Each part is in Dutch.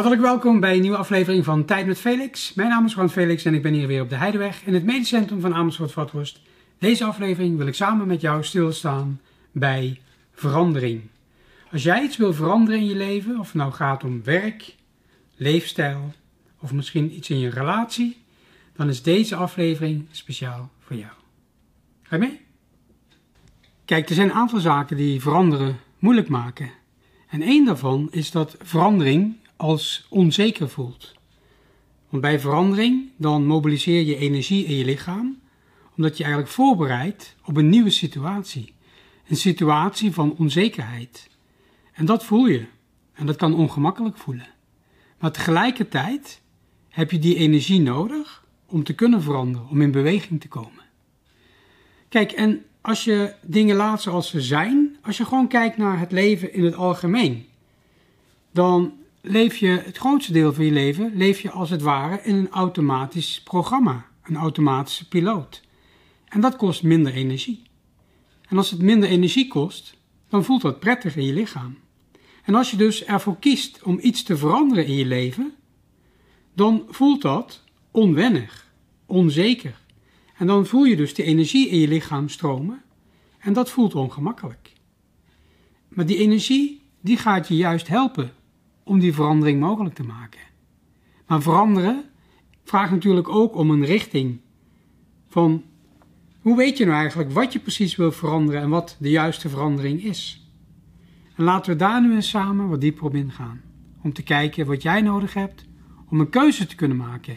Hartelijk welkom bij een nieuwe aflevering van Tijd met Felix. Mijn naam is Juan Felix en ik ben hier weer op de Heideweg in het medisch centrum van Amersfoort Vathorst. Deze aflevering wil ik samen met jou stilstaan bij verandering. Als jij iets wil veranderen in je leven, of het nou gaat om werk, leefstijl of misschien iets in je relatie, dan is deze aflevering speciaal voor jou. Ga je mee? Kijk, er zijn een aantal zaken die veranderen moeilijk maken. En één daarvan is dat verandering als onzeker voelt. Want bij verandering dan mobiliseer je energie in je lichaam, omdat je eigenlijk voorbereidt op een nieuwe situatie. Een situatie van onzekerheid. En dat voel je. En dat kan ongemakkelijk voelen. Maar tegelijkertijd heb je die energie nodig om te kunnen veranderen, om in beweging te komen. Kijk, en als je dingen laat zoals ze zijn, als je gewoon kijkt naar het leven in het algemeen, dan leef je het grootste deel van je leven, leef je als het ware in een automatisch programma, een automatische piloot. En dat kost minder energie. En als het minder energie kost, dan voelt dat prettig in je lichaam. En als je dus ervoor kiest om iets te veranderen in je leven, dan voelt dat onwennig, onzeker. En dan voel je dus de energie in je lichaam stromen en dat voelt ongemakkelijk. Maar die energie, die gaat je juist helpen om die verandering mogelijk te maken. Maar veranderen vraagt natuurlijk ook om een richting. Van hoe weet je nou eigenlijk wat je precies wil veranderen en wat de juiste verandering is? En laten we daar nu eens samen wat dieper op ingaan. Om te kijken wat jij nodig hebt om een keuze te kunnen maken.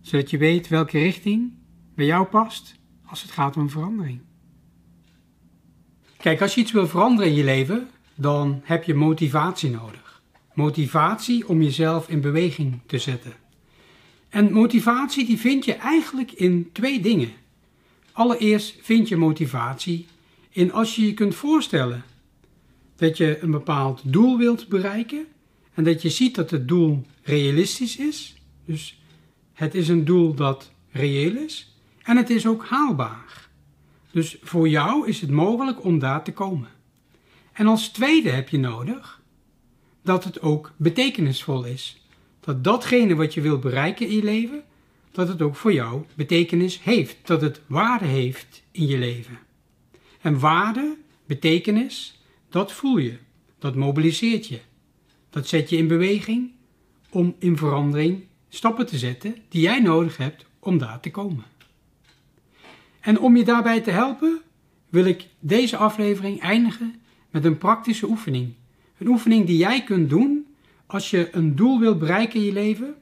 Zodat je weet welke richting bij jou past als het gaat om verandering. Kijk, als je iets wil veranderen in je leven, dan heb je motivatie nodig motivatie om jezelf in beweging te zetten. En motivatie die vind je eigenlijk in twee dingen. Allereerst vind je motivatie in als je je kunt voorstellen dat je een bepaald doel wilt bereiken en dat je ziet dat het doel realistisch is. Dus het is een doel dat reëel is en het is ook haalbaar. Dus voor jou is het mogelijk om daar te komen. En als tweede heb je nodig dat het ook betekenisvol is. Dat datgene wat je wilt bereiken in je leven, dat het ook voor jou betekenis heeft. Dat het waarde heeft in je leven. En waarde, betekenis, dat voel je. Dat mobiliseert je. Dat zet je in beweging om in verandering stappen te zetten die jij nodig hebt om daar te komen. En om je daarbij te helpen, wil ik deze aflevering eindigen met een praktische oefening een oefening die jij kunt doen als je een doel wilt bereiken in je leven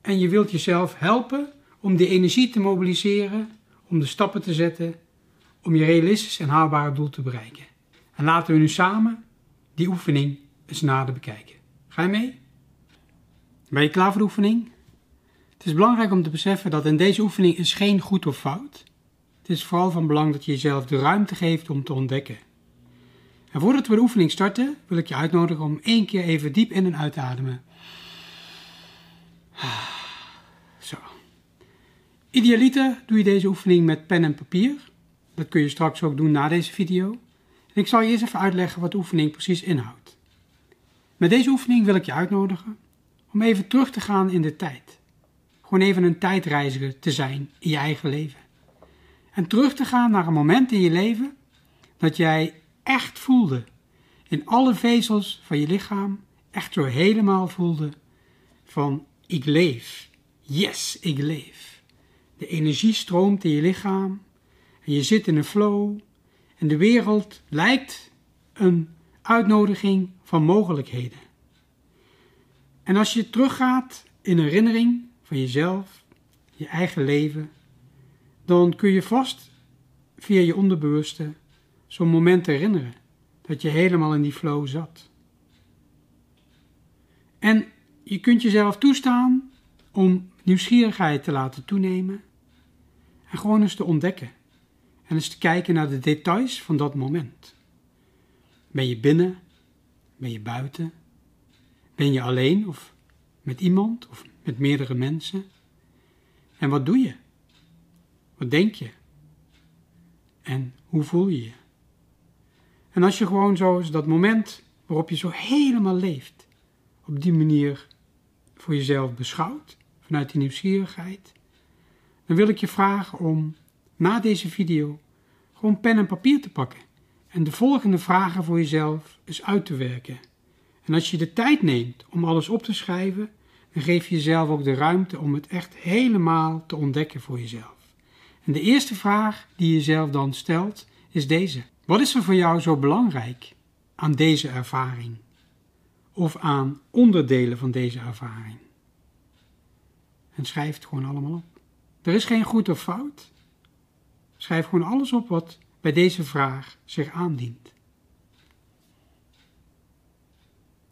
en je wilt jezelf helpen om die energie te mobiliseren, om de stappen te zetten, om je realistisch en haalbare doel te bereiken. En laten we nu samen die oefening eens nader bekijken. Ga je mee? Ben je klaar voor de oefening? Het is belangrijk om te beseffen dat in deze oefening is geen goed of fout. Het is vooral van belang dat je jezelf de ruimte geeft om te ontdekken. En voordat we de oefening starten, wil ik je uitnodigen om één keer even diep in en uit te ademen. Zo. Idealiter doe je deze oefening met pen en papier. Dat kun je straks ook doen na deze video. En ik zal je eerst even uitleggen wat de oefening precies inhoudt. Met deze oefening wil ik je uitnodigen om even terug te gaan in de tijd. Gewoon even een tijdreiziger te zijn in je eigen leven. En terug te gaan naar een moment in je leven dat jij echt voelde, in alle vezels van je lichaam, echt zo helemaal voelde van ik leef. Yes, ik leef. De energie stroomt in je lichaam en je zit in een flow en de wereld lijkt een uitnodiging van mogelijkheden. En als je teruggaat in herinnering van jezelf, je eigen leven, dan kun je vast via je onderbewuste zo'n moment herinneren dat je helemaal in die flow zat. En je kunt jezelf toestaan om nieuwsgierigheid te laten toenemen en gewoon eens te ontdekken en eens te kijken naar de details van dat moment. Ben je binnen? Ben je buiten? Ben je alleen of met iemand of met meerdere mensen? En wat doe je? Wat denk je? En hoe voel je je? En als je gewoon zo dat moment waarop je zo helemaal leeft, op die manier voor jezelf beschouwt, vanuit die nieuwsgierigheid, dan wil ik je vragen om na deze video gewoon pen en papier te pakken en de volgende vragen voor jezelf eens uit te werken. En als je de tijd neemt om alles op te schrijven, dan geef je jezelf ook de ruimte om het echt helemaal te ontdekken voor jezelf. En de eerste vraag die je jezelf dan stelt is deze. Wat is er voor jou zo belangrijk aan deze ervaring? Of aan onderdelen van deze ervaring? En schrijf het gewoon allemaal op. Er is geen goed of fout. Schrijf gewoon alles op wat bij deze vraag zich aandient.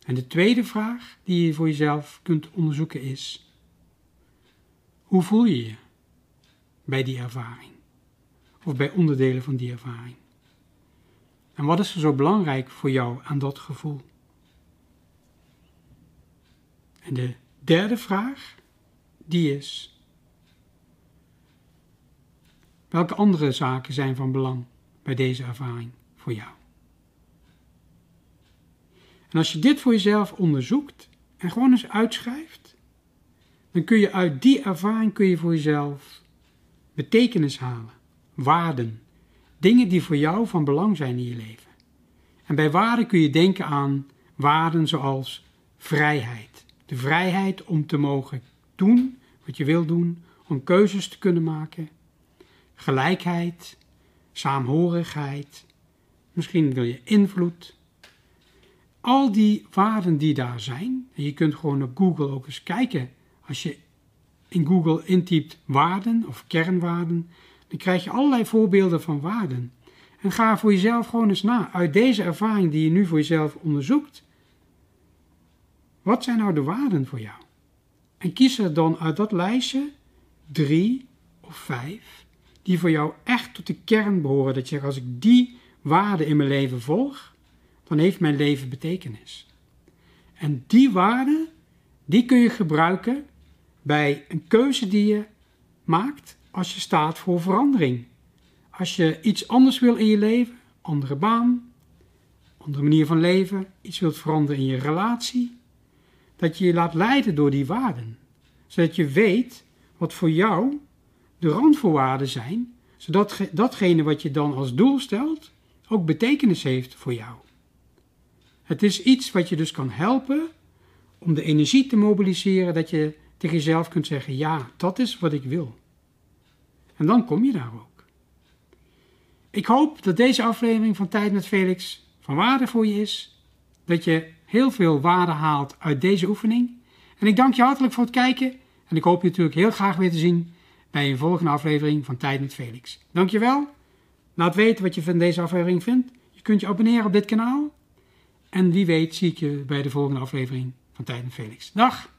En de tweede vraag die je voor jezelf kunt onderzoeken is: hoe voel je je bij die ervaring? Of bij onderdelen van die ervaring? En wat is er zo belangrijk voor jou aan dat gevoel? En de derde vraag, die is: welke andere zaken zijn van belang bij deze ervaring voor jou? En als je dit voor jezelf onderzoekt en gewoon eens uitschrijft, dan kun je uit die ervaring kun je voor jezelf betekenis halen, waarden, dingen die voor jou van belang zijn in je leven. En bij waarden kun je denken aan waarden zoals vrijheid. De vrijheid om te mogen doen wat je wil doen, om keuzes te kunnen maken. Gelijkheid, saamhorigheid. Misschien wil je invloed, al die waarden die daar zijn, en je kunt gewoon op Google ook eens kijken, als je in Google intypt waarden of kernwaarden, dan krijg je allerlei voorbeelden van waarden. En ga voor jezelf gewoon eens na, uit deze ervaring die je nu voor jezelf onderzoekt, wat zijn nou de waarden voor jou? En kies er dan uit dat lijstje drie of vijf die voor jou echt tot de kern behoren. Dat je zegt, als ik die waarden in mijn leven volg, dan heeft mijn leven betekenis. En die waarde, die kun je gebruiken bij een keuze die je maakt als je staat voor verandering. Als je iets anders wil in je leven, andere baan, andere manier van leven, iets wilt veranderen in je relatie, dat je je laat leiden door die waarden. Zodat je weet wat voor jou de randvoorwaarden zijn, zodat datgene wat je dan als doel stelt ook betekenis heeft voor jou. Het is iets wat je dus kan helpen om de energie te mobiliseren dat je tegen jezelf kunt zeggen: ja, dat is wat ik wil. En dan kom je daar ook. Ik hoop dat deze aflevering van Tijd met Felix van waarde voor je is. Dat je heel veel waarde haalt uit deze oefening. En ik dank je hartelijk voor het kijken. En ik hoop je natuurlijk heel graag weer te zien bij een volgende aflevering van Tijd met Felix. Dankjewel. Laat weten wat je van deze aflevering vindt. Je kunt je abonneren op dit kanaal. En wie weet zie ik je bij de volgende aflevering van Tijd met Felix. Dag!